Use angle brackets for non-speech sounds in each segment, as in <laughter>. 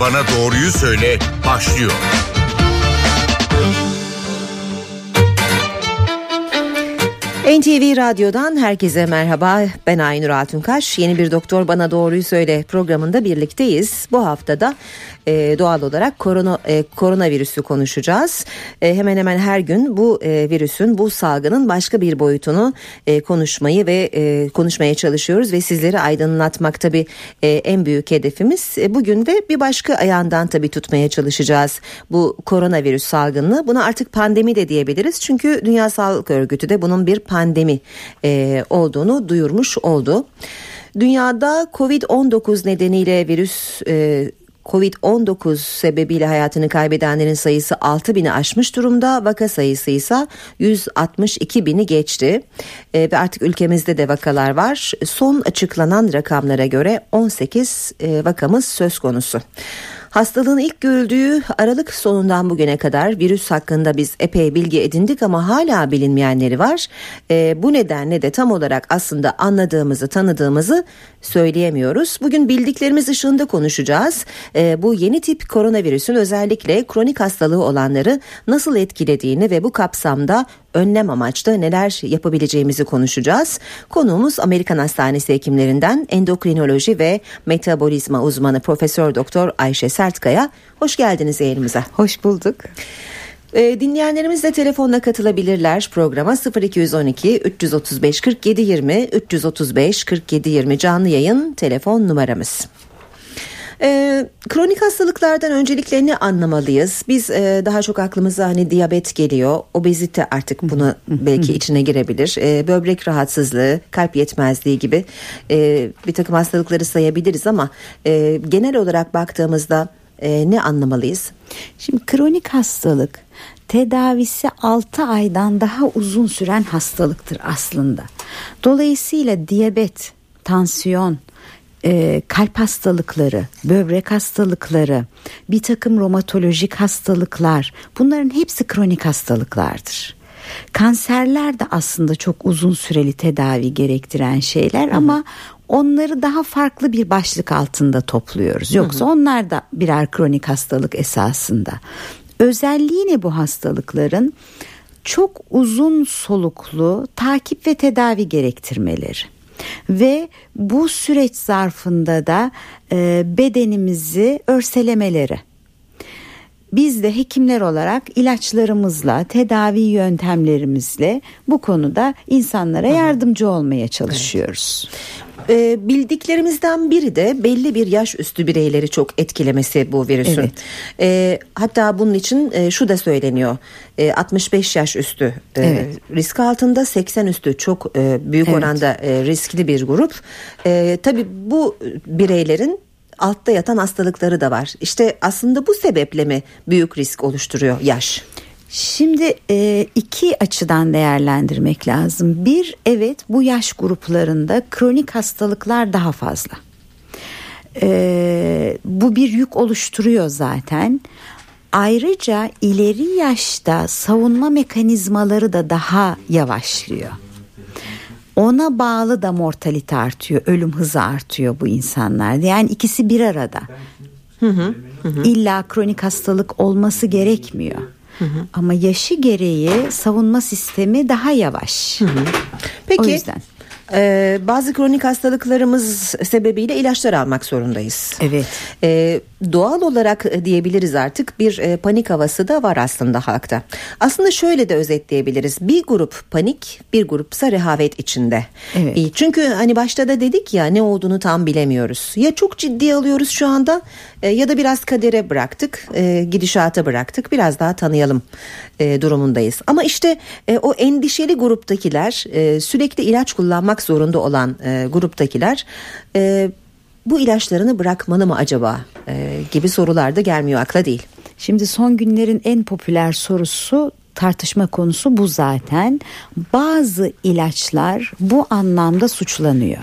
Bana Doğruyu Söyle başlıyor. NTV Radyo'dan herkese merhaba. Ben Aynur Altunkaş. Yeni bir Doktor Bana Doğruyu Söyle programında birlikteyiz. Bu haftada e, doğal olarak korona e, koronavirüsü konuşacağız. E, hemen hemen her gün bu e, virüsün, bu salgının başka bir boyutunu e, konuşmayı ve e, konuşmaya çalışıyoruz ve sizleri aydınlatmak tabii e, en büyük hedefimiz. E, bugün de bir başka ayağından tabii tutmaya çalışacağız bu koronavirüs salgını. Buna artık pandemi de diyebiliriz. Çünkü Dünya Sağlık Örgütü de bunun bir pandemi e, olduğunu duyurmuş oldu. Dünyada Covid-19 nedeniyle virüs e, Covid-19 sebebiyle hayatını kaybedenlerin sayısı 6 bini aşmış durumda. Vaka sayısı ise 162 bini geçti. E, ve artık ülkemizde de vakalar var. Son açıklanan rakamlara göre 18 e, vakamız söz konusu. Hastalığın ilk görüldüğü Aralık sonundan bugüne kadar virüs hakkında biz epey bilgi edindik ama hala bilinmeyenleri var. E, bu nedenle de tam olarak aslında anladığımızı, tanıdığımızı söyleyemiyoruz. Bugün bildiklerimiz ışığında konuşacağız. E, bu yeni tip koronavirüsün özellikle kronik hastalığı olanları nasıl etkilediğini ve bu kapsamda önlem amaçlı neler yapabileceğimizi konuşacağız. Konuğumuz Amerikan Hastanesi hekimlerinden endokrinoloji ve metabolizma uzmanı Profesör Doktor Ayşe Sertkaya. Hoş geldiniz yayınımıza. Hoş bulduk. E, dinleyenlerimiz de telefonla katılabilirler programa 0212 335 47 20 335 47 20 canlı yayın telefon numaramız. E, kronik hastalıklardan önceliklerini anlamalıyız. Biz e, daha çok aklımıza hani diyabet geliyor. Obezite artık bunu belki içine girebilir. E, böbrek rahatsızlığı, kalp yetmezliği gibi e, bir takım hastalıkları sayabiliriz ama e, genel olarak baktığımızda e, ne anlamalıyız? Şimdi kronik hastalık tedavisi 6 aydan daha uzun süren hastalıktır aslında. Dolayısıyla diyabet, tansiyon, e, kalp hastalıkları, böbrek hastalıkları, bir takım romatolojik hastalıklar bunların hepsi kronik hastalıklardır. Kanserler de aslında çok uzun süreli tedavi gerektiren şeyler hı hı. ama onları daha farklı bir başlık altında topluyoruz. Yoksa hı hı. onlar da birer kronik hastalık esasında. Özelliği ne bu hastalıkların? Çok uzun soluklu takip ve tedavi gerektirmeleri ve bu süreç zarfında da e, bedenimizi örselemeleri. Biz de hekimler olarak ilaçlarımızla, tedavi yöntemlerimizle bu konuda insanlara yardımcı olmaya çalışıyoruz. Evet. E, bildiklerimizden biri de belli bir yaş üstü bireyleri çok etkilemesi bu virüsün. Evet. E, hatta bunun için e, şu da söyleniyor. E, 65 yaş üstü e, evet. risk altında 80 üstü çok e, büyük evet. oranda e, riskli bir grup. E, tabii bu bireylerin altta yatan hastalıkları da var. İşte aslında bu sebeple mi büyük risk oluşturuyor yaş? Şimdi e, iki açıdan değerlendirmek lazım. Bir evet bu yaş gruplarında kronik hastalıklar daha fazla. E, bu bir yük oluşturuyor zaten. Ayrıca ileri yaşta savunma mekanizmaları da daha yavaşlıyor. Ona bağlı da mortalite artıyor, ölüm hızı artıyor bu insanlarda. Yani ikisi bir arada. Hı hı, hı. İlla kronik hastalık olması gerekmiyor. Hı hı. Ama yaşı gereği savunma sistemi daha yavaş. Hı hı. Peki. O yüzden. Ee, bazı kronik hastalıklarımız sebebiyle ilaçlar almak zorundayız. Evet. Ee, doğal olarak diyebiliriz artık bir e, panik havası da var aslında halkta. Aslında şöyle de özetleyebiliriz. Bir grup panik, bir grupsa rehavet içinde. Evet. E, çünkü hani başta da dedik ya ne olduğunu tam bilemiyoruz. Ya çok ciddi alıyoruz şu anda e, ya da biraz kadere bıraktık, e, gidişata bıraktık. Biraz daha tanıyalım e, durumundayız. Ama işte e, o endişeli gruptakiler e, sürekli ilaç kullanmak zorunda olan e, gruptakiler e, bu ilaçlarını bırakmalı mı acaba e, gibi sorular da gelmiyor akla değil. Şimdi son günlerin en popüler sorusu tartışma konusu bu zaten. Bazı ilaçlar bu anlamda suçlanıyor.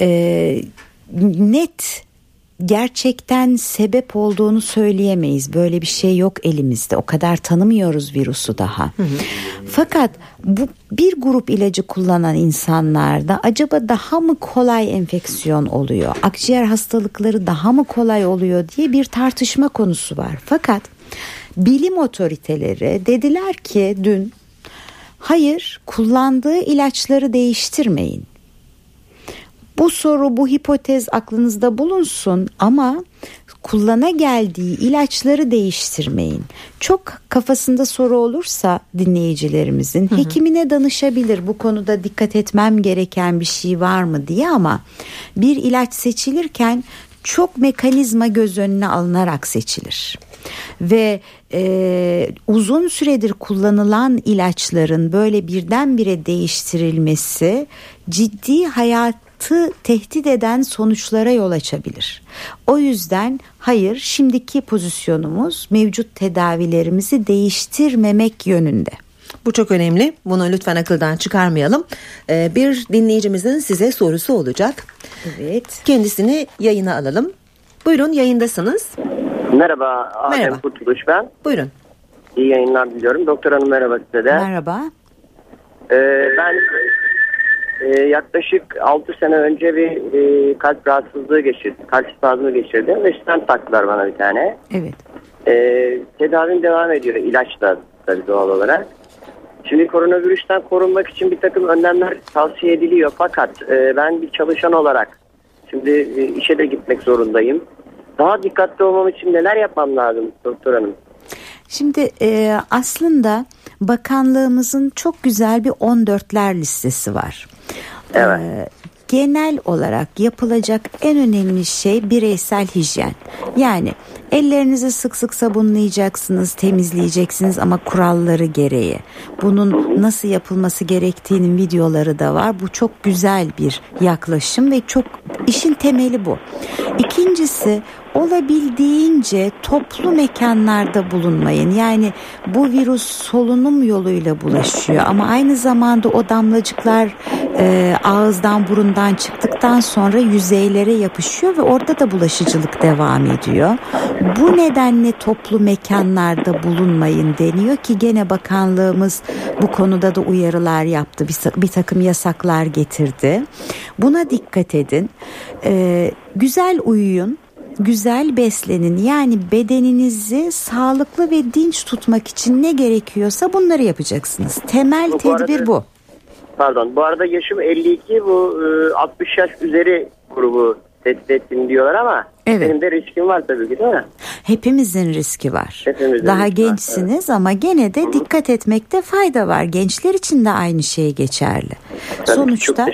Ee, net gerçekten sebep olduğunu söyleyemeyiz. Böyle bir şey yok elimizde. O kadar tanımıyoruz virüsü daha. Hı hı. Fakat bu bir grup ilacı kullanan insanlarda acaba daha mı kolay enfeksiyon oluyor? Akciğer hastalıkları daha mı kolay oluyor diye bir tartışma konusu var. Fakat bilim otoriteleri dediler ki dün hayır kullandığı ilaçları değiştirmeyin. Bu soru bu hipotez aklınızda bulunsun ama kullana geldiği ilaçları değiştirmeyin. Çok kafasında soru olursa dinleyicilerimizin hı hı. hekimine danışabilir. Bu konuda dikkat etmem gereken bir şey var mı diye ama bir ilaç seçilirken çok mekanizma göz önüne alınarak seçilir ve e, uzun süredir kullanılan ilaçların böyle birdenbire değiştirilmesi ciddi hayat hayatı tehdit eden sonuçlara yol açabilir. O yüzden hayır şimdiki pozisyonumuz mevcut tedavilerimizi değiştirmemek yönünde. Bu çok önemli. Bunu lütfen akıldan çıkarmayalım. Ee, bir dinleyicimizin size sorusu olacak. Evet. Kendisini yayına alalım. Buyurun yayındasınız. Merhaba Adem merhaba. Kurtuluş ben. Buyurun. İyi yayınlar diliyorum. Doktor Hanım merhaba size de. Merhaba. Ee, ben e, yaklaşık 6 sene önce bir e, kalp rahatsızlığı geçirdim. Kalp spazmı geçirdim ve stent taktılar bana bir tane. Evet. E, tedavim devam ediyor ilaçla tabii doğal olarak. Şimdi koronavirüsten korunmak için bir takım önlemler tavsiye ediliyor. Fakat e, ben bir çalışan olarak şimdi e, işe de gitmek zorundayım. Daha dikkatli olmam için neler yapmam lazım doktor hanım? Şimdi e, aslında bakanlığımızın çok güzel bir 14'ler listesi var. Evet. Ee, genel olarak yapılacak en önemli şey bireysel hijyen. Yani ellerinizi sık sık sabunlayacaksınız, temizleyeceksiniz ama kuralları gereği. Bunun nasıl yapılması gerektiğinin videoları da var. Bu çok güzel bir yaklaşım ve çok işin temeli bu. İkincisi olabildiğince toplu mekanlarda bulunmayın. Yani bu virüs solunum yoluyla bulaşıyor ama aynı zamanda o damlacıklar e, ağızdan burundan çıktıktan sonra yüzeylere yapışıyor ve orada da bulaşıcılık devam ediyor. Bu nedenle toplu mekanlarda bulunmayın deniyor ki gene bakanlığımız bu konuda da uyarılar yaptı. Bir, bir takım yasaklar getirdi. Buna dikkat edin. Ee, güzel uyuyun güzel beslenin. Yani bedeninizi sağlıklı ve dinç tutmak için ne gerekiyorsa bunları yapacaksınız. Temel bu tedbir arada, bu. Pardon bu arada yaşım 52 bu 60 e, yaş üzeri grubu tespit ettim diyorlar ama evet. benim de riskim var tabii ki değil mi? Hepimizin riski var. Hepimizin Daha riski gençsiniz var, evet. ama gene de Hı-hı. dikkat etmekte fayda var. Gençler için de aynı şey geçerli. Tabii Sonuçta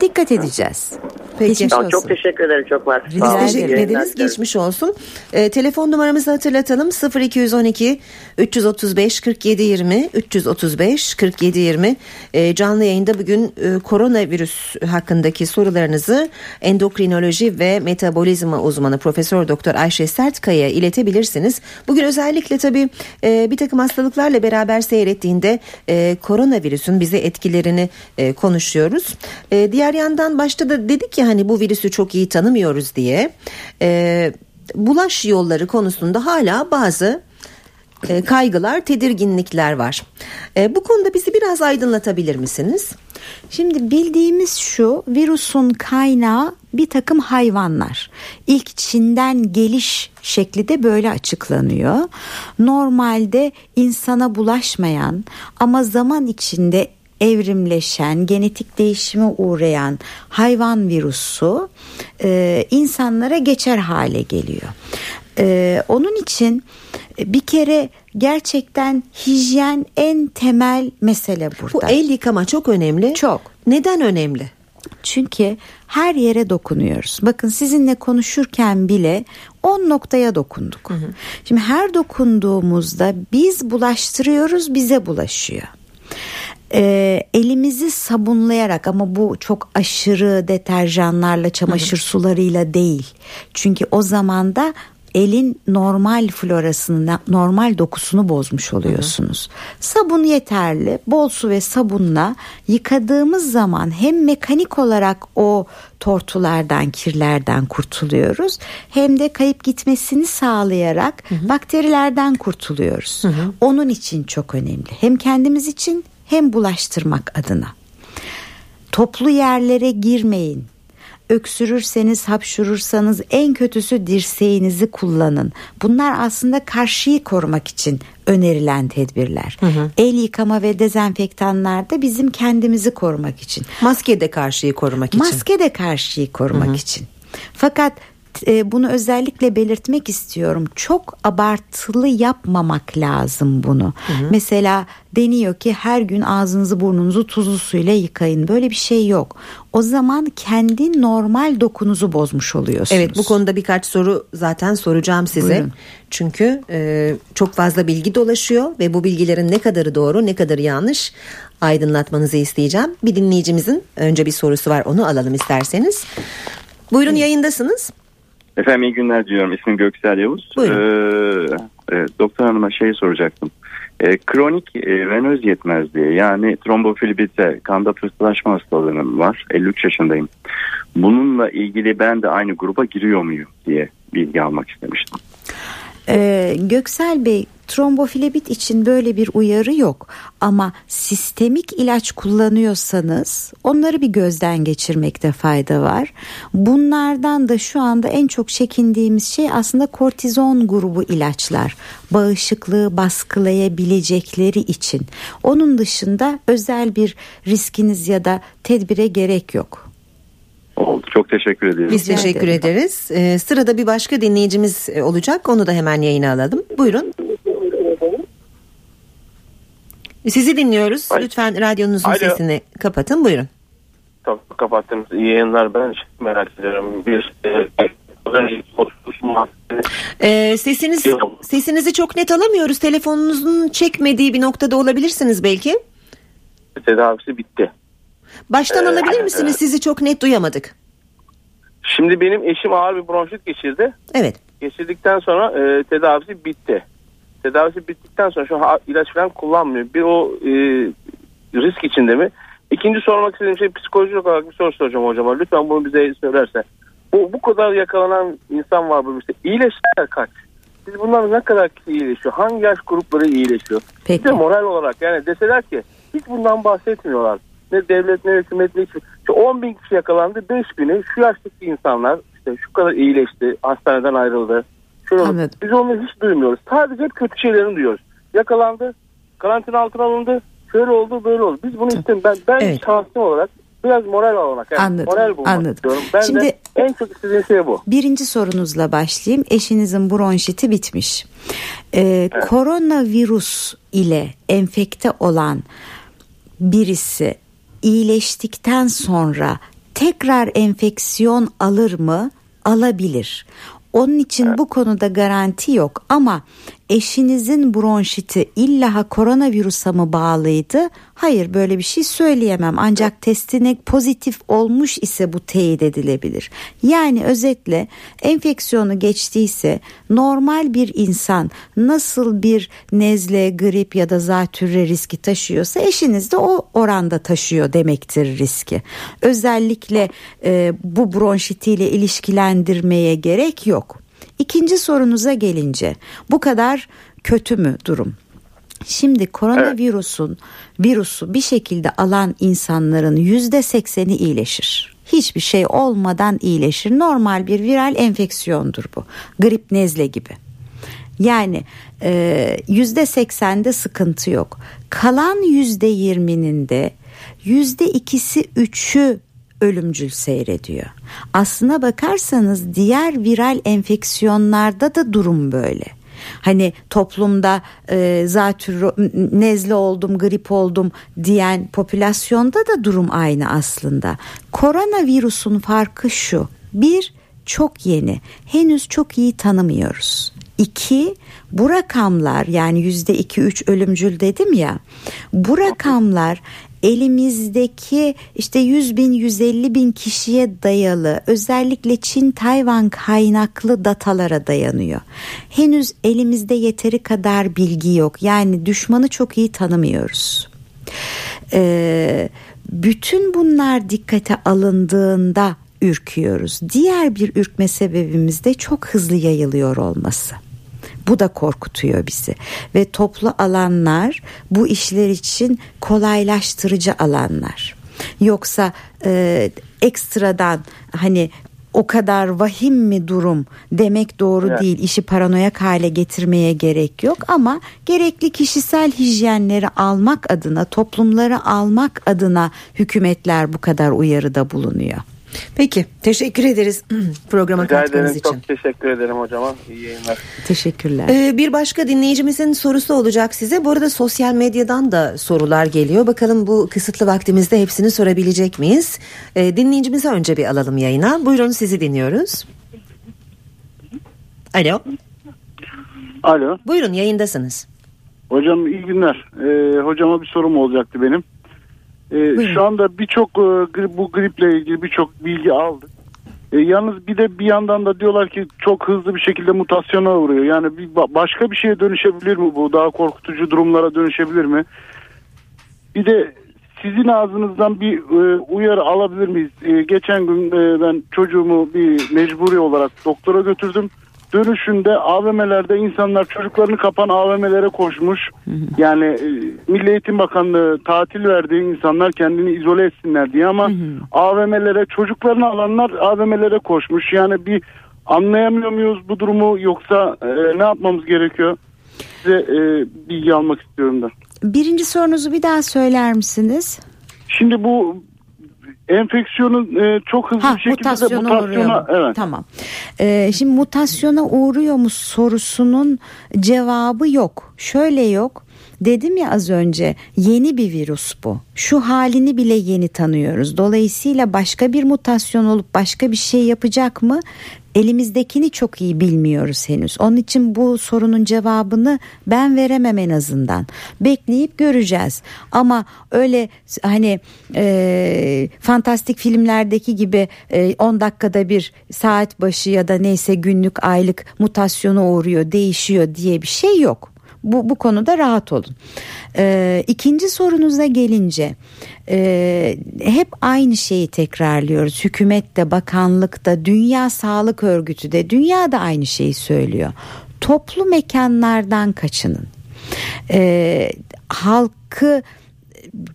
dikkat edeceğiz. Peki. Geçmiş tamam, olsun. Çok teşekkür ederim. Çok var. Biz teşekkür ederiz. Geçmiş olsun. E, telefon numaramızı hatırlatalım. 0212 335 47 20 335 47 20 e, canlı yayında bugün e, koronavirüs hakkındaki sorularınızı endokrinoloji ve metabolizma uzmanı Profesör Doktor Ayşe Sertkaya iletebilirsiniz. Bugün özellikle tabii e, bir takım hastalıklarla beraber seyrettiğinde e, koronavirüsün bize etkilerini e, konuşuyoruz. E, diğer yandan başta da dedik ya hani bu virüsü çok iyi tanımıyoruz diye. E, bulaş yolları konusunda hala bazı e, kaygılar, tedirginlikler var. E, bu konuda bizi biraz aydınlatabilir misiniz? Şimdi bildiğimiz şu virüsün kaynağı bir takım hayvanlar. İlk Çin'den geliş şekli de böyle açıklanıyor. Normalde insana bulaşmayan ama zaman içinde evrimleşen, genetik değişime uğrayan hayvan virüsü e, insanlara geçer hale geliyor. E, onun için bir kere gerçekten hijyen en temel mesele burada. Bu el yıkama çok önemli. Çok. Neden önemli? Çünkü her yere dokunuyoruz. Bakın sizinle konuşurken bile 10 noktaya dokunduk. Hı hı. Şimdi her dokunduğumuzda biz bulaştırıyoruz, bize bulaşıyor e, elimizi sabunlayarak ama bu çok aşırı deterjanlarla çamaşır sularıyla değil. Çünkü o zaman da elin normal florasını, normal dokusunu bozmuş oluyorsunuz. Hı hı. Sabun yeterli. Bol su ve sabunla yıkadığımız zaman hem mekanik olarak o tortulardan, kirlerden kurtuluyoruz. Hem de kayıp gitmesini sağlayarak hı hı. bakterilerden kurtuluyoruz. Hı hı. Onun için çok önemli. Hem kendimiz için hem bulaştırmak adına. Toplu yerlere girmeyin. Öksürürseniz, hapşurursanız en kötüsü dirseğinizi kullanın. Bunlar aslında karşıyı korumak için önerilen tedbirler. Hı hı. El yıkama ve dezenfektanlar da bizim kendimizi korumak için. Maske de karşıyı korumak için. Maske de karşıyı korumak hı hı. için. Fakat e, bunu özellikle belirtmek istiyorum. Çok abartılı yapmamak lazım bunu. Hı hı. Mesela deniyor ki her gün ağzınızı burnunuzu tuzlu suyla yıkayın. Böyle bir şey yok. O zaman kendi normal dokunuzu bozmuş oluyorsunuz. Evet bu konuda birkaç soru zaten soracağım size. Buyurun. Çünkü e, çok fazla bilgi dolaşıyor ve bu bilgilerin ne kadarı doğru ne kadarı yanlış aydınlatmanızı isteyeceğim. Bir dinleyicimizin önce bir sorusu var onu alalım isterseniz. Buyurun yayındasınız. Efendim iyi günler diyorum. İsmim Göksel Yavuz. Buyurun. Ee, doktor hanıma şey soracaktım. E, kronik e, venöz yetmezliği yani trombofilibite kanda pıhtılaşma hastalığım var. 53 yaşındayım. Bununla ilgili ben de aynı gruba giriyor muyum diye bilgi almak istemiştim. Ee, Göksel Bey trombofilebit için böyle bir uyarı yok ama sistemik ilaç kullanıyorsanız onları bir gözden geçirmekte fayda var. Bunlardan da şu anda en çok çekindiğimiz şey aslında kortizon grubu ilaçlar. Bağışıklığı baskılayabilecekleri için. Onun dışında özel bir riskiniz ya da tedbire gerek yok. Oldu. Çok teşekkür ederim. Biz teşekkür ederiz. Ee, sırada bir başka dinleyicimiz e, olacak. Onu da hemen yayına alalım. Buyurun. Sizi dinliyoruz. Ay. Lütfen radyonuzun Alo. sesini kapatın. Buyurun. Tamam kapattınız. İyi yayınlar. Ben merak ediyorum. Bir e, ee, sesiniz sesinizi çok net alamıyoruz. Telefonunuzun çekmediği bir noktada olabilirsiniz belki. Tedavisi bitti. Baştan ee, alabilir misiniz? E, Sizi çok net duyamadık. Şimdi benim eşim ağır bir bronşit geçirdi. Evet. Geçirdikten sonra e, tedavisi bitti. Tedavisi bittikten sonra şu ilaç falan kullanmıyor. Bir o e, risk içinde mi? İkinci sormak istediğim şey psikolojik olarak bir soru soracağım hocama. Lütfen bunu bize söylerse. Bu, bu kadar yakalanan insan var bu işte. İyileşenler kaç? Biz bunlar ne kadar iyileşiyor? Hangi yaş grupları iyileşiyor? Peki. Bir de moral olarak yani deseler ki hiç bundan bahsetmiyorlar ne devlet ne hükümet ne hiçbir. İşte 10 bin kişi yakalandı 5 bini şu yaştaki insanlar işte şu kadar iyileşti hastaneden ayrıldı. Şöyle Biz onları hiç duymuyoruz. Sadece hep kötü şeylerini duyuyoruz. Yakalandı karantina altına alındı şöyle oldu böyle oldu. Biz bunu istemiyoruz. Ben, ben evet. şahsi olarak biraz moral almak. Yani anladım. Moral bulmak anladım. istiyorum. Ben Şimdi, de en çok istediğim şey bu. Birinci sorunuzla başlayayım. Eşinizin bronşiti bitmiş. Ee, evet. Koronavirüs ile enfekte olan birisi iyileştikten sonra tekrar enfeksiyon alır mı? Alabilir. Onun için bu konuda garanti yok ama eşinizin bronşiti illa koronavirüse mi bağlıydı? Hayır böyle bir şey söyleyemem ancak testine pozitif olmuş ise bu teyit edilebilir. Yani özetle enfeksiyonu geçtiyse normal bir insan nasıl bir nezle, grip ya da zatürre riski taşıyorsa eşiniz de o oranda taşıyor demektir riski. Özellikle e, bu bronşitiyle ilişkilendirmeye gerek yok. İkinci sorunuza gelince bu kadar kötü mü durum? Şimdi koronavirüsün virüsü bir şekilde alan insanların yüzde sekseni iyileşir. Hiçbir şey olmadan iyileşir. Normal bir viral enfeksiyondur bu. Grip nezle gibi. Yani e, yüzde seksende sıkıntı yok. Kalan yüzde yirminin de yüzde ikisi üçü ölümcül seyrediyor. Aslına bakarsanız diğer viral enfeksiyonlarda da durum böyle. Hani toplumda e, zatürre nezle oldum, grip oldum diyen popülasyonda da durum aynı aslında. Koronavirüsün farkı şu. Bir, çok yeni. Henüz çok iyi tanımıyoruz. İki, bu rakamlar yani yüzde iki üç ölümcül dedim ya. Bu rakamlar elimizdeki işte 100 bin 150 bin kişiye dayalı özellikle Çin Tayvan kaynaklı datalara dayanıyor. Henüz elimizde yeteri kadar bilgi yok yani düşmanı çok iyi tanımıyoruz. Ee, bütün bunlar dikkate alındığında ürküyoruz. Diğer bir ürkme sebebimiz de çok hızlı yayılıyor olması. Bu da korkutuyor bizi ve toplu alanlar bu işler için kolaylaştırıcı alanlar. Yoksa e, ekstradan hani o kadar vahim mi durum demek doğru evet. değil. İşi paranoyak hale getirmeye gerek yok ama gerekli kişisel hijyenleri almak adına, toplumları almak adına hükümetler bu kadar uyarıda bulunuyor. Peki teşekkür ederiz <clears throat> programa Rica katkınız ederim, için. Çok teşekkür ederim hocama. İyi yayınlar. Teşekkürler. Ee, bir başka dinleyicimizin sorusu olacak size. Bu arada sosyal medyadan da sorular geliyor. Bakalım bu kısıtlı vaktimizde hepsini sorabilecek miyiz? Ee, dinleyicimizi önce bir alalım yayına. Buyurun sizi dinliyoruz. Alo. Alo. Buyurun yayındasınız. Hocam iyi günler. Ee, hocama bir sorum olacaktı benim. E, şu anda birçok e, bu griple ilgili birçok bilgi aldık. E, yalnız bir de bir yandan da diyorlar ki çok hızlı bir şekilde mutasyona uğruyor. Yani bir başka bir şeye dönüşebilir mi bu? Daha korkutucu durumlara dönüşebilir mi? Bir de sizin ağzınızdan bir e, uyarı alabilir miyiz? E, geçen gün e, ben çocuğumu bir mecburi olarak doktora götürdüm dönüşünde AVM'lerde insanlar çocuklarını kapan AVM'lere koşmuş. Yani e, Milli Eğitim Bakanlığı tatil verdiği insanlar kendini izole etsinler diye ama AVM'lere çocuklarını alanlar AVM'lere koşmuş. Yani bir anlayamıyor muyuz bu durumu yoksa e, ne yapmamız gerekiyor? Size e, bilgi almak istiyorum da. Birinci sorunuzu bir daha söyler misiniz? Şimdi bu enfeksiyonun e, çok hızlı ha, bir şekilde mutasyona, mutasyona evet. Tamam. Ee, şimdi mutasyona uğruyor mu sorusunun cevabı yok. Şöyle yok. Dedim ya az önce yeni bir virüs bu. Şu halini bile yeni tanıyoruz. Dolayısıyla başka bir mutasyon olup başka bir şey yapacak mı? elimizdekini çok iyi bilmiyoruz henüz. Onun için bu sorunun cevabını ben veremem en azından. Bekleyip göreceğiz. Ama öyle hani e, fantastik filmlerdeki gibi e, 10 dakikada bir saat başı ya da neyse günlük aylık mutasyona uğruyor değişiyor diye bir şey yok. Bu, bu konuda rahat olun. Ee, ikinci sorunuza gelince e, hep aynı şeyi tekrarlıyoruz. Hükümette, bakanlıkta, Dünya Sağlık Örgütü de, dünya da aynı şeyi söylüyor. Toplu mekanlardan kaçının. Ee, halkı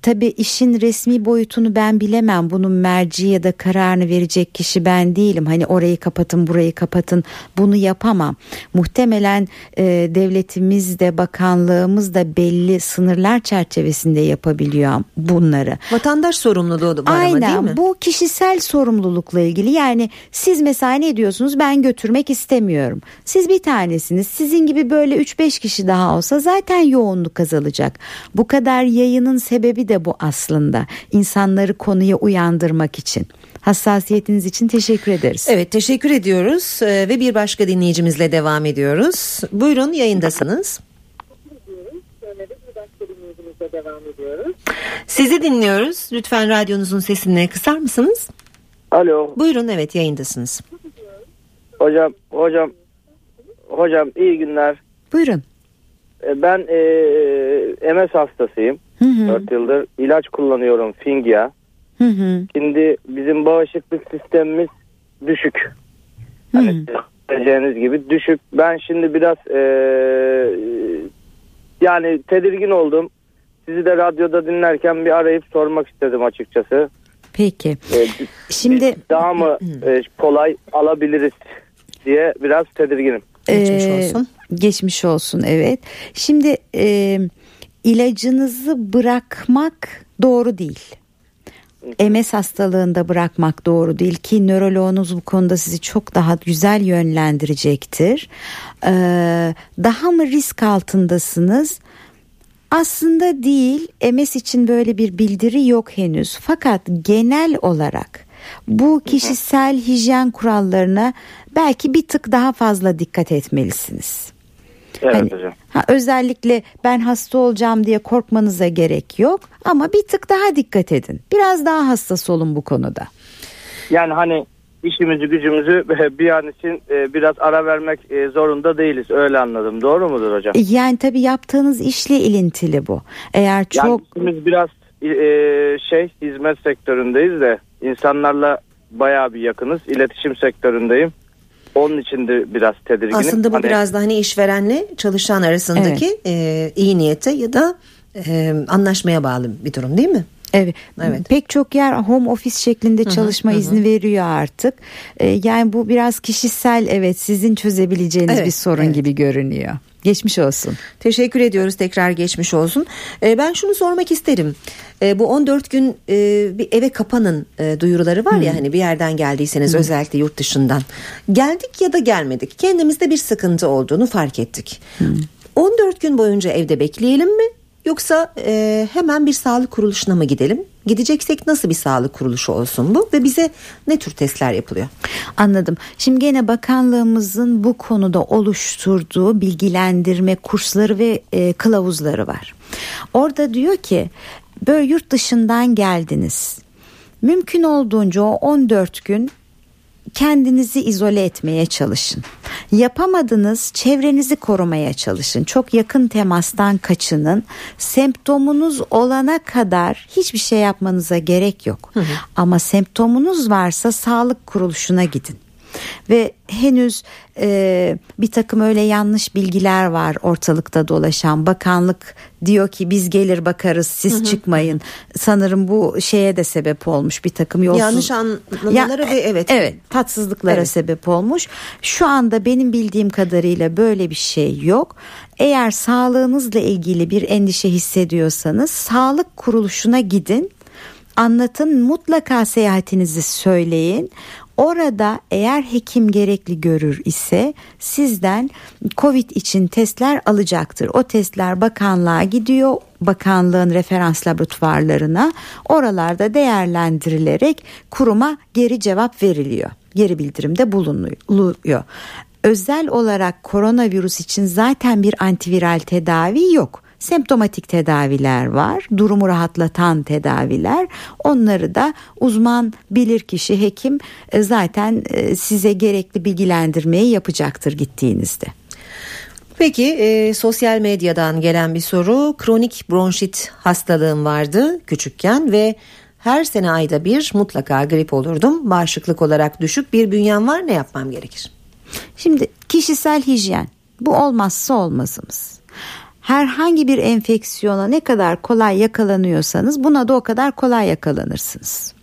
tabii işin resmi boyutunu ben bilemem. Bunun merci ya da kararını verecek kişi ben değilim. Hani orayı kapatın burayı kapatın bunu yapamam. Muhtemelen e, devletimiz de bakanlığımız da belli sınırlar çerçevesinde yapabiliyor bunları. Vatandaş sorumluluğu var Aynen, ama değil mi? Bu kişisel sorumlulukla ilgili. Yani siz mesela ne diyorsunuz ben götürmek istemiyorum. Siz bir tanesiniz. Sizin gibi böyle 3-5 kişi daha olsa zaten yoğunluk azalacak. Bu kadar yayının sebebi de bu aslında. İnsanları konuya uyandırmak için. Hassasiyetiniz için teşekkür ederiz. Evet teşekkür ediyoruz ee, ve bir başka dinleyicimizle devam ediyoruz. Buyurun yayındasınız. Sizi dinliyoruz. Lütfen radyonuzun sesini kısar mısınız? Alo. Buyurun evet yayındasınız. Hocam hocam hocam iyi günler. Buyurun. Ee, ben e, MS hastasıyım. Hı hı. 4 yıldır ilaç kullanıyorum Fingya. Hı hı. Şimdi bizim bağışıklık sistemimiz düşük. Hani göreceğiniz gibi düşük. Ben şimdi biraz e, yani tedirgin oldum. Sizi de radyoda dinlerken bir arayıp sormak istedim açıkçası. Peki. Ee, Şimdi daha mı e, kolay alabiliriz diye biraz tedirginim. Geçmiş olsun. Ee, geçmiş olsun evet. Şimdi e, ilacınızı bırakmak doğru değil. MS hastalığında bırakmak doğru değil ki nöroloğunuz bu konuda sizi çok daha güzel yönlendirecektir. Ee, daha mı risk altındasınız? Aslında değil MS için böyle bir bildiri yok henüz fakat genel olarak bu kişisel hijyen kurallarına belki bir tık daha fazla dikkat etmelisiniz. Evet hani, hocam. Ha, özellikle ben hasta olacağım diye korkmanıza gerek yok ama bir tık daha dikkat edin. Biraz daha hassas olun bu konuda. Yani hani işimizi gücümüzü <laughs> bir an için e, biraz ara vermek e, zorunda değiliz. Öyle anladım. Doğru mudur hocam? Yani tabii yaptığınız işle ilintili bu. Eğer çok... Yani işimiz biraz e, şey hizmet sektöründeyiz de insanlarla bayağı bir yakınız. İletişim sektöründeyim. Onun için de biraz tedirginim. Aslında bu hani... biraz da hani işverenle çalışan arasındaki evet. e, iyi niyete ya da e, anlaşmaya bağlı bir durum değil mi? Evet. evet. Pek çok yer home office şeklinde çalışma hı hı, izni hı. veriyor artık. Ee, yani bu biraz kişisel evet sizin çözebileceğiniz evet, bir sorun evet. gibi görünüyor. Geçmiş olsun. Teşekkür ediyoruz tekrar geçmiş olsun. Ee, ben şunu sormak isterim. Ee, bu 14 gün e, bir eve kapanın e, duyuruları var hmm. ya hani bir yerden geldiyseniz hmm. özellikle yurt dışından. Geldik ya da gelmedik. Kendimizde bir sıkıntı olduğunu fark ettik. Hmm. 14 gün boyunca evde bekleyelim mi? Yoksa e, hemen bir sağlık kuruluşuna mı gidelim? Gideceksek nasıl bir sağlık kuruluşu olsun bu ve bize ne tür testler yapılıyor? Anladım. Şimdi gene bakanlığımızın bu konuda oluşturduğu bilgilendirme kursları ve e, kılavuzları var. Orada diyor ki böyle yurt dışından geldiniz. Mümkün olduğunca o 14 gün kendinizi izole etmeye çalışın. Yapamadınız çevrenizi korumaya çalışın. Çok yakın temastan kaçının. Semptomunuz olana kadar hiçbir şey yapmanıza gerek yok. Hı hı. Ama semptomunuz varsa sağlık kuruluşuna gidin ve henüz e, bir takım öyle yanlış bilgiler var ortalıkta dolaşan. Bakanlık diyor ki biz gelir bakarız siz hı hı. çıkmayın. Sanırım bu şeye de sebep olmuş bir takım yolsuz yanlış anlamalara ya, ve evet evet tatsızlıklara evet. sebep olmuş. Şu anda benim bildiğim kadarıyla böyle bir şey yok. Eğer sağlığınızla ilgili bir endişe hissediyorsanız sağlık kuruluşuna gidin. Anlatın mutlaka seyahatinizi söyleyin Orada eğer hekim gerekli görür ise sizden Covid için testler alacaktır. O testler bakanlığa gidiyor. Bakanlığın referans laboratuvarlarına oralarda değerlendirilerek kuruma geri cevap veriliyor. Geri bildirimde bulunuyor. Özel olarak koronavirüs için zaten bir antiviral tedavi yok semptomatik tedaviler var. Durumu rahatlatan tedaviler. Onları da uzman bilirkişi hekim e, zaten e, size gerekli bilgilendirmeyi yapacaktır gittiğinizde. Peki e, sosyal medyadan gelen bir soru kronik bronşit hastalığım vardı küçükken ve her sene ayda bir mutlaka grip olurdum. Bağışıklık olarak düşük bir bünyem var ne yapmam gerekir? Şimdi kişisel hijyen bu olmazsa olmazımız herhangi bir enfeksiyona ne kadar kolay yakalanıyorsanız buna da o kadar kolay yakalanırsınız.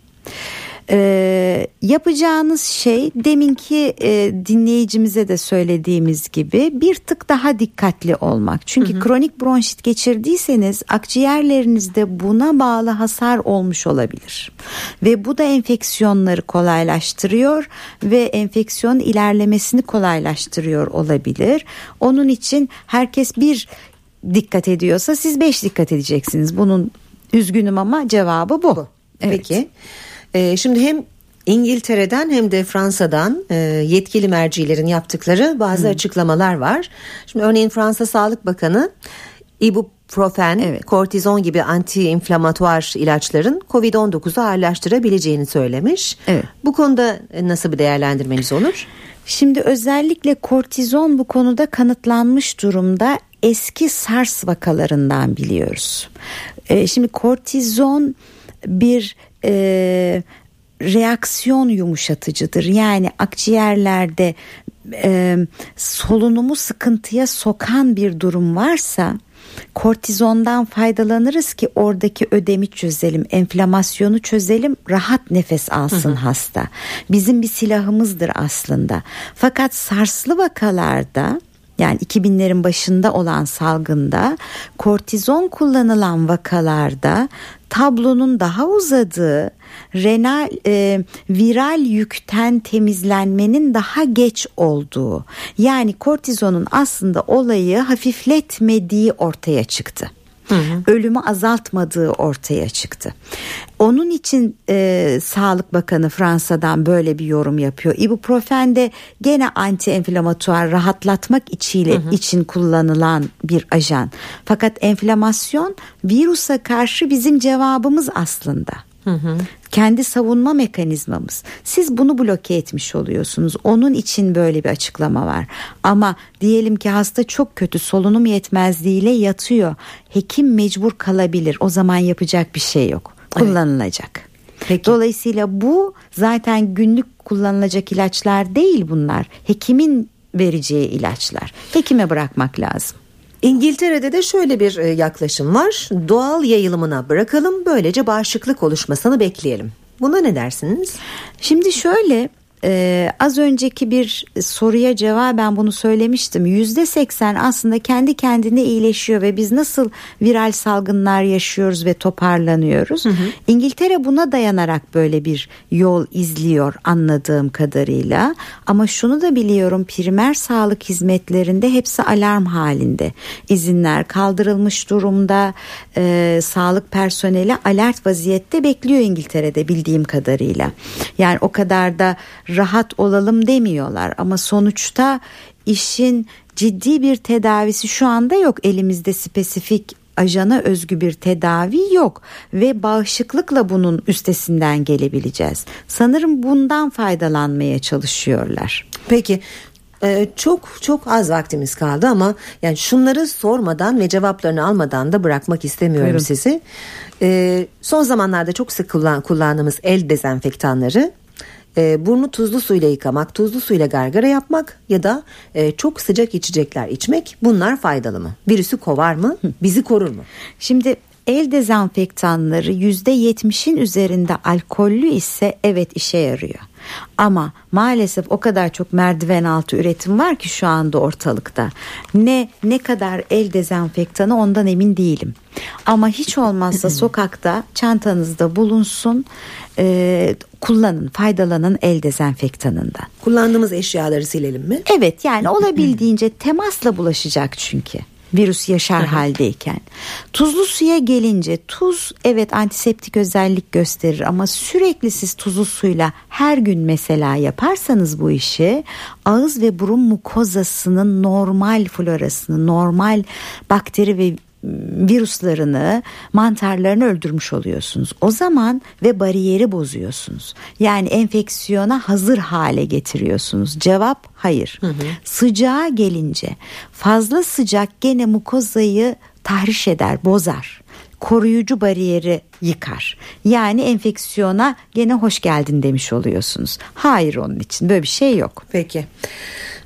Ee, yapacağınız şey deminki e, dinleyicimize de söylediğimiz gibi bir tık daha dikkatli olmak. Çünkü hı hı. kronik bronşit geçirdiyseniz akciğerlerinizde buna bağlı hasar olmuş olabilir. Ve bu da enfeksiyonları kolaylaştırıyor ve enfeksiyon ilerlemesini kolaylaştırıyor olabilir. Onun için herkes bir dikkat ediyorsa siz beş dikkat edeceksiniz. Bunun üzgünüm ama cevabı bu. bu. Evet. Peki. Ee, şimdi hem İngiltere'den hem de Fransa'dan e, yetkili mercilerin yaptıkları bazı hmm. açıklamalar var. Şimdi örneğin Fransa Sağlık Bakanı ibuprofen, evet. kortizon gibi anti-inflamatuar ilaçların COVID-19'u ağırlaştırabileceğini söylemiş. Evet. Bu konuda nasıl bir değerlendirmeniz olur? Şimdi özellikle kortizon bu konuda kanıtlanmış durumda eski SARS vakalarından biliyoruz. E, şimdi kortizon bir e, reaksiyon yumuşatıcıdır. Yani akciğerlerde e, solunumu sıkıntıya sokan bir durum varsa kortizondan faydalanırız ki oradaki ödemi çözelim, enflamasyonu çözelim, rahat nefes alsın hı hı. hasta. Bizim bir silahımızdır aslında. Fakat sarslı vakalarda yani 2000'lerin başında olan salgında kortizon kullanılan vakalarda tablonun daha uzadığı renal e, viral yükten temizlenmenin daha geç olduğu yani kortizonun aslında olayı hafifletmediği ortaya çıktı. Hı hı. ölümü azaltmadığı ortaya çıktı. Onun için e, Sağlık Bakanı Fransa'dan böyle bir yorum yapıyor. İbuprofen de gene anti-enflamatuar rahatlatmak içiyle hı hı. için kullanılan bir ajan. Fakat enflamasyon virusa karşı bizim cevabımız aslında. Hı hı. Kendi savunma mekanizmamız. Siz bunu bloke etmiş oluyorsunuz. Onun için böyle bir açıklama var. Ama diyelim ki hasta çok kötü solunum yetmezliğiyle yatıyor. Hekim mecbur kalabilir. O zaman yapacak bir şey yok. Kullanılacak. Evet. Peki. Dolayısıyla bu zaten günlük kullanılacak ilaçlar değil bunlar. Hekimin vereceği ilaçlar. Hekime bırakmak lazım. İngiltere'de de şöyle bir e, yaklaşım var. Doğal yayılımına bırakalım böylece bağışıklık oluşmasını bekleyelim. Buna ne dersiniz? Şimdi şöyle ee, az önceki bir soruya cevaben bunu söylemiştim. Yüzde seksen aslında kendi kendine iyileşiyor ve biz nasıl viral salgınlar yaşıyoruz ve toparlanıyoruz. Hı hı. İngiltere buna dayanarak böyle bir yol izliyor anladığım kadarıyla. Ama şunu da biliyorum primer sağlık hizmetlerinde hepsi alarm halinde. İzinler kaldırılmış durumda. Ee, sağlık personeli alert vaziyette bekliyor İngiltere'de bildiğim kadarıyla. Yani o kadar da rahat olalım demiyorlar ama sonuçta işin ciddi bir tedavisi şu anda yok elimizde spesifik ajana özgü bir tedavi yok ve bağışıklıkla bunun üstesinden gelebileceğiz. Sanırım bundan faydalanmaya çalışıyorlar. Peki ee, çok çok az vaktimiz kaldı ama yani şunları sormadan ve cevaplarını almadan da bırakmak istemiyorum Buyurun. sizi. Ee, son zamanlarda çok sık kullan, kullandığımız el dezenfektanları e, burnu tuzlu suyla yıkamak, tuzlu suyla gargara yapmak ya da e, çok sıcak içecekler içmek bunlar faydalı mı? Virüsü kovar mı? Bizi korur mu? Şimdi el dezenfektanları yüzde yetmişin üzerinde alkollü ise evet işe yarıyor. Ama maalesef o kadar çok merdiven altı üretim var ki şu anda ortalıkta. Ne ne kadar el dezenfektanı ondan emin değilim. Ama hiç olmazsa <laughs> sokakta çantanızda bulunsun e, kullanın faydalanın el dezenfektanından. Kullandığımız eşyaları silelim mi? Evet yani <laughs> olabildiğince temasla bulaşacak çünkü virüs yaşar haldeyken. Tuzlu suya gelince tuz evet antiseptik özellik gösterir ama sürekli siz tuzlu suyla her gün mesela yaparsanız bu işi ağız ve burun mukozasının normal florasını, normal bakteri ve virüslerini, mantarlarını öldürmüş oluyorsunuz. O zaman ve bariyeri bozuyorsunuz. Yani enfeksiyona hazır hale getiriyorsunuz. Cevap hayır. Hı hı. Sıcağa gelince fazla sıcak gene mukozayı tahriş eder, bozar koruyucu bariyeri yıkar. Yani enfeksiyona gene hoş geldin demiş oluyorsunuz. Hayır onun için böyle bir şey yok. Peki.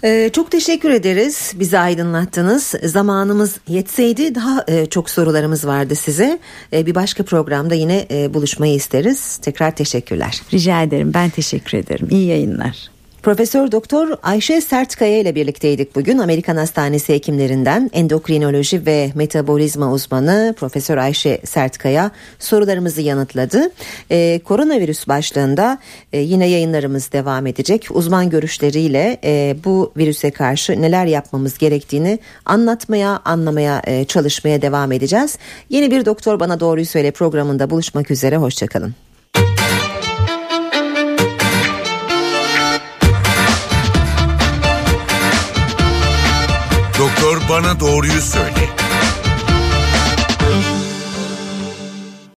Ee, çok teşekkür ederiz. Bizi aydınlattınız. Zamanımız yetseydi daha e, çok sorularımız vardı size. E, bir başka programda yine e, buluşmayı isteriz. Tekrar teşekkürler. Rica ederim. Ben teşekkür ederim. İyi yayınlar. Profesör Doktor Ayşe Sertkaya ile birlikteydik bugün. Amerikan Hastanesi hekimlerinden endokrinoloji ve metabolizma uzmanı Profesör Ayşe Sertkaya sorularımızı yanıtladı. Ee, koronavirüs başlığında e, yine yayınlarımız devam edecek. Uzman görüşleriyle e, bu virüse karşı neler yapmamız gerektiğini anlatmaya, anlamaya, e, çalışmaya devam edeceğiz. Yeni bir Doktor Bana Doğruyu Söyle programında buluşmak üzere. Hoşçakalın. Bana doğruyu söyle.